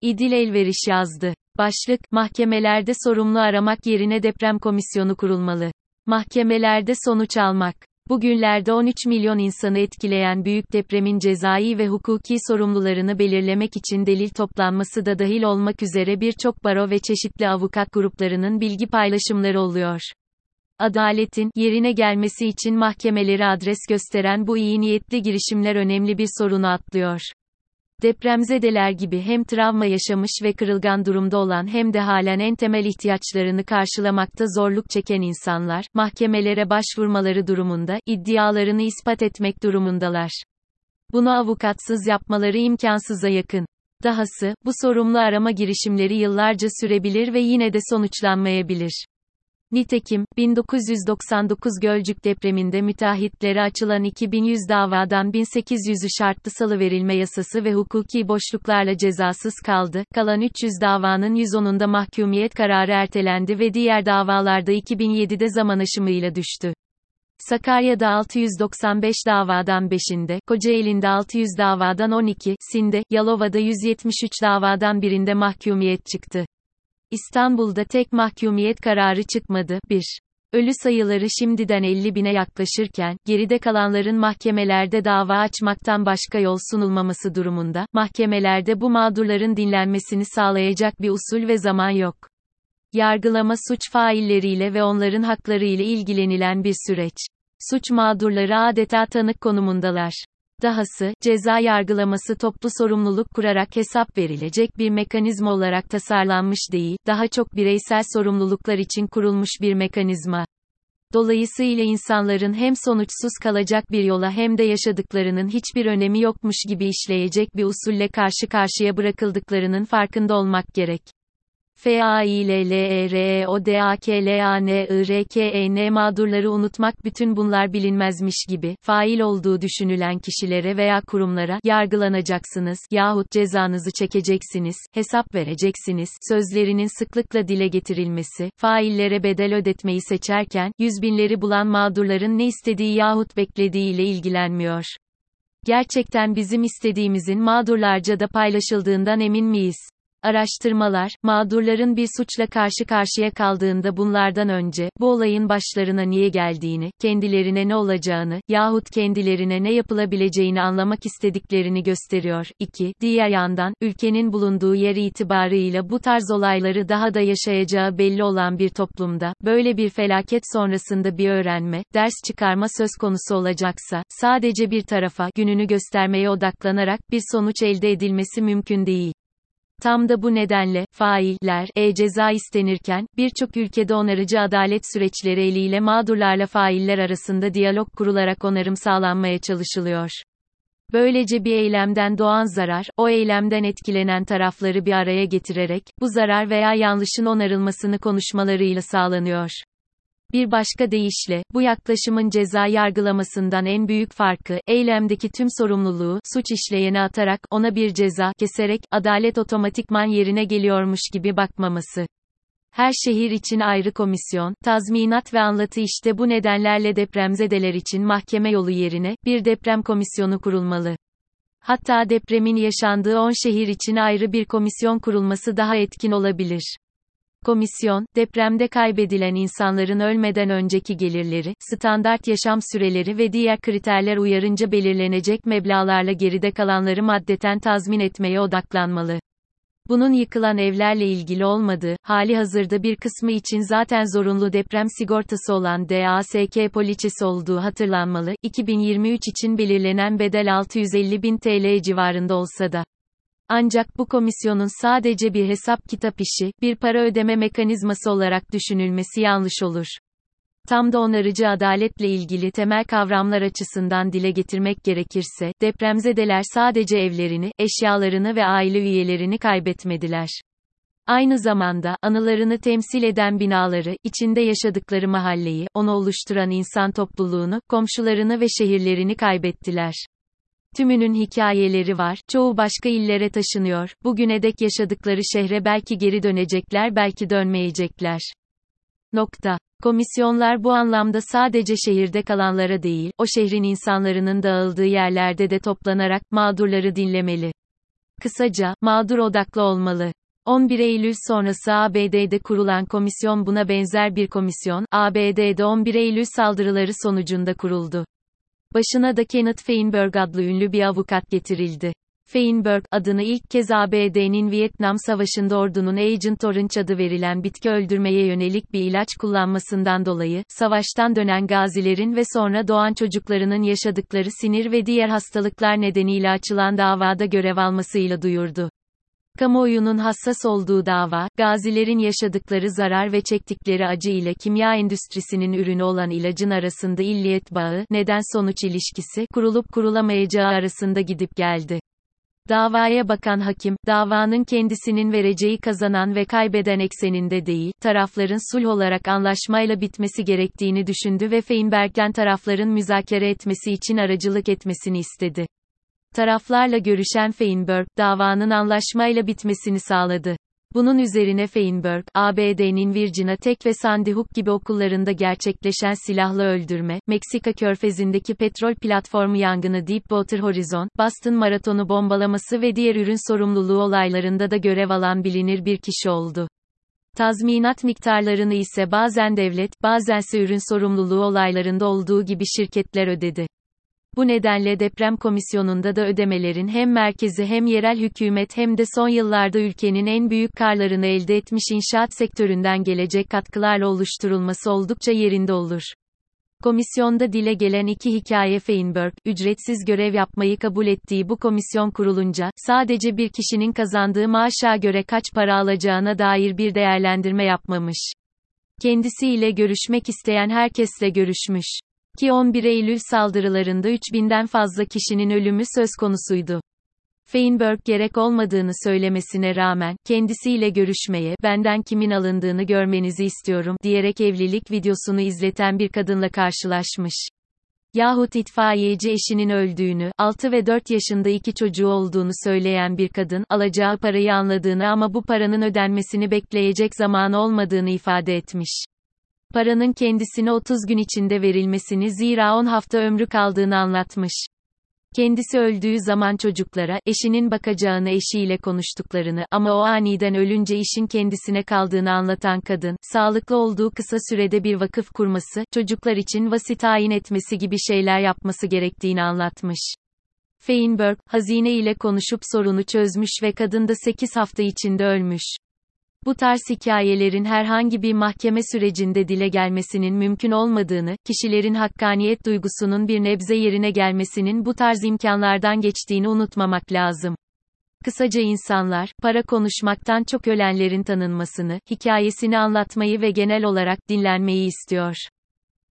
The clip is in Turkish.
İdil Elveriş yazdı. Başlık, mahkemelerde sorumlu aramak yerine deprem komisyonu kurulmalı. Mahkemelerde sonuç almak. Bugünlerde 13 milyon insanı etkileyen büyük depremin cezai ve hukuki sorumlularını belirlemek için delil toplanması da dahil olmak üzere birçok baro ve çeşitli avukat gruplarının bilgi paylaşımları oluyor. Adaletin yerine gelmesi için mahkemeleri adres gösteren bu iyi niyetli girişimler önemli bir sorunu atlıyor. Depremzedeler gibi hem travma yaşamış ve kırılgan durumda olan hem de halen en temel ihtiyaçlarını karşılamakta zorluk çeken insanlar, mahkemelere başvurmaları durumunda, iddialarını ispat etmek durumundalar. Bunu avukatsız yapmaları imkansıza yakın. Dahası, bu sorumlu arama girişimleri yıllarca sürebilir ve yine de sonuçlanmayabilir. Nitekim, 1999 Gölcük depreminde müteahhitlere açılan 2100 davadan 1800'ü şartlı salıverilme yasası ve hukuki boşluklarla cezasız kaldı, kalan 300 davanın 110'unda mahkumiyet kararı ertelendi ve diğer davalarda 2007'de zaman aşımıyla düştü. Sakarya'da 695 davadan 5'inde, Kocaeli'nde 600 davadan 12, Sinde, Yalova'da 173 davadan birinde mahkumiyet çıktı. İstanbul'da tek mahkumiyet kararı çıkmadı. 1. Ölü sayıları şimdiden 50 bine yaklaşırken, geride kalanların mahkemelerde dava açmaktan başka yol sunulmaması durumunda, mahkemelerde bu mağdurların dinlenmesini sağlayacak bir usul ve zaman yok. Yargılama suç failleriyle ve onların haklarıyla ilgilenilen bir süreç. Suç mağdurları adeta tanık konumundalar. Dahası, ceza yargılaması toplu sorumluluk kurarak hesap verilecek bir mekanizma olarak tasarlanmış değil, daha çok bireysel sorumluluklar için kurulmuş bir mekanizma. Dolayısıyla insanların hem sonuçsuz kalacak bir yola hem de yaşadıklarının hiçbir önemi yokmuş gibi işleyecek bir usulle karşı karşıya bırakıldıklarının farkında olmak gerek. F A I L L E R E O D A K L A N I R K E N mağdurları unutmak bütün bunlar bilinmezmiş gibi, fail olduğu düşünülen kişilere veya kurumlara, yargılanacaksınız, yahut cezanızı çekeceksiniz, hesap vereceksiniz, sözlerinin sıklıkla dile getirilmesi, faillere bedel ödetmeyi seçerken, yüz binleri bulan mağdurların ne istediği yahut beklediği ile ilgilenmiyor. Gerçekten bizim istediğimizin mağdurlarca da paylaşıldığından emin miyiz? Araştırmalar, mağdurların bir suçla karşı karşıya kaldığında bunlardan önce, bu olayın başlarına niye geldiğini, kendilerine ne olacağını, yahut kendilerine ne yapılabileceğini anlamak istediklerini gösteriyor. 2. Diğer yandan, ülkenin bulunduğu yer itibarıyla bu tarz olayları daha da yaşayacağı belli olan bir toplumda, böyle bir felaket sonrasında bir öğrenme, ders çıkarma söz konusu olacaksa, sadece bir tarafa, gününü göstermeye odaklanarak, bir sonuç elde edilmesi mümkün değil. Tam da bu nedenle, failler, e-ceza istenirken, birçok ülkede onarıcı adalet süreçleri eliyle mağdurlarla failler arasında diyalog kurularak onarım sağlanmaya çalışılıyor. Böylece bir eylemden doğan zarar, o eylemden etkilenen tarafları bir araya getirerek, bu zarar veya yanlışın onarılmasını konuşmalarıyla sağlanıyor. Bir başka deyişle, bu yaklaşımın ceza yargılamasından en büyük farkı, eylemdeki tüm sorumluluğu, suç işleyene atarak, ona bir ceza, keserek, adalet otomatikman yerine geliyormuş gibi bakmaması. Her şehir için ayrı komisyon, tazminat ve anlatı işte bu nedenlerle depremzedeler için mahkeme yolu yerine, bir deprem komisyonu kurulmalı. Hatta depremin yaşandığı 10 şehir için ayrı bir komisyon kurulması daha etkin olabilir. Komisyon, depremde kaybedilen insanların ölmeden önceki gelirleri, standart yaşam süreleri ve diğer kriterler uyarınca belirlenecek meblalarla geride kalanları maddeten tazmin etmeye odaklanmalı. Bunun yıkılan evlerle ilgili olmadığı, hali hazırda bir kısmı için zaten zorunlu deprem sigortası olan DASK poliçesi olduğu hatırlanmalı, 2023 için belirlenen bedel 650 bin TL civarında olsa da. Ancak bu komisyonun sadece bir hesap kitap işi, bir para ödeme mekanizması olarak düşünülmesi yanlış olur. Tam da onarıcı adaletle ilgili temel kavramlar açısından dile getirmek gerekirse, depremzedeler sadece evlerini, eşyalarını ve aile üyelerini kaybetmediler. Aynı zamanda, anılarını temsil eden binaları, içinde yaşadıkları mahalleyi, onu oluşturan insan topluluğunu, komşularını ve şehirlerini kaybettiler. Tümünün hikayeleri var, çoğu başka illere taşınıyor, bugüne dek yaşadıkları şehre belki geri dönecekler belki dönmeyecekler. Nokta. Komisyonlar bu anlamda sadece şehirde kalanlara değil, o şehrin insanlarının dağıldığı yerlerde de toplanarak, mağdurları dinlemeli. Kısaca, mağdur odaklı olmalı. 11 Eylül sonrası ABD'de kurulan komisyon buna benzer bir komisyon, ABD'de 11 Eylül saldırıları sonucunda kuruldu. Başına da Kenneth Feinberg adlı ünlü bir avukat getirildi. Feinberg, adını ilk kez ABD'nin Vietnam Savaşı'nda ordunun Agent Orange adı verilen bitki öldürmeye yönelik bir ilaç kullanmasından dolayı, savaştan dönen gazilerin ve sonra doğan çocuklarının yaşadıkları sinir ve diğer hastalıklar nedeniyle açılan davada görev almasıyla duyurdu. Kamuoyunun hassas olduğu dava, gazilerin yaşadıkları zarar ve çektikleri acı ile kimya endüstrisinin ürünü olan ilacın arasında illiyet bağı, neden-sonuç ilişkisi, kurulup kurulamayacağı arasında gidip geldi. Davaya bakan hakim, davanın kendisinin vereceği kazanan ve kaybeden ekseninde değil, tarafların sulh olarak anlaşmayla bitmesi gerektiğini düşündü ve Feinberg'den tarafların müzakere etmesi için aracılık etmesini istedi. Taraflarla görüşen Feinberg, davanın anlaşmayla bitmesini sağladı. Bunun üzerine Feinberg, ABD'nin Virginia Tech ve Sandy Hook gibi okullarında gerçekleşen silahlı öldürme, Meksika körfezindeki petrol platformu yangını Deepwater Horizon, Boston Maratonu bombalaması ve diğer ürün sorumluluğu olaylarında da görev alan bilinir bir kişi oldu. Tazminat miktarlarını ise bazen devlet, bazense ürün sorumluluğu olaylarında olduğu gibi şirketler ödedi. Bu nedenle deprem komisyonunda da ödemelerin hem merkezi hem yerel hükümet hem de son yıllarda ülkenin en büyük karlarını elde etmiş inşaat sektöründen gelecek katkılarla oluşturulması oldukça yerinde olur. Komisyonda dile gelen iki hikaye Feinberg, ücretsiz görev yapmayı kabul ettiği bu komisyon kurulunca, sadece bir kişinin kazandığı maaşa göre kaç para alacağına dair bir değerlendirme yapmamış. Kendisiyle görüşmek isteyen herkesle görüşmüş. Ki 11 Eylül saldırılarında 3000'den fazla kişinin ölümü söz konusuydu. Feinberg gerek olmadığını söylemesine rağmen, kendisiyle görüşmeye, benden kimin alındığını görmenizi istiyorum, diyerek evlilik videosunu izleten bir kadınla karşılaşmış. Yahut itfaiyeci eşinin öldüğünü, 6 ve 4 yaşında iki çocuğu olduğunu söyleyen bir kadın, alacağı parayı anladığını ama bu paranın ödenmesini bekleyecek zaman olmadığını ifade etmiş. Paranın kendisine 30 gün içinde verilmesini zira 10 hafta ömrü kaldığını anlatmış. Kendisi öldüğü zaman çocuklara, eşinin bakacağını eşiyle konuştuklarını ama o aniden ölünce işin kendisine kaldığını anlatan kadın, sağlıklı olduğu kısa sürede bir vakıf kurması, çocuklar için vasi tayin etmesi gibi şeyler yapması gerektiğini anlatmış. Feinberg, hazine ile konuşup sorunu çözmüş ve kadın da 8 hafta içinde ölmüş. Bu tarz hikayelerin herhangi bir mahkeme sürecinde dile gelmesinin mümkün olmadığını, kişilerin hakkaniyet duygusunun bir nebze yerine gelmesinin bu tarz imkanlardan geçtiğini unutmamak lazım. Kısaca insanlar, para konuşmaktan çok ölenlerin tanınmasını, hikayesini anlatmayı ve genel olarak dinlenmeyi istiyor.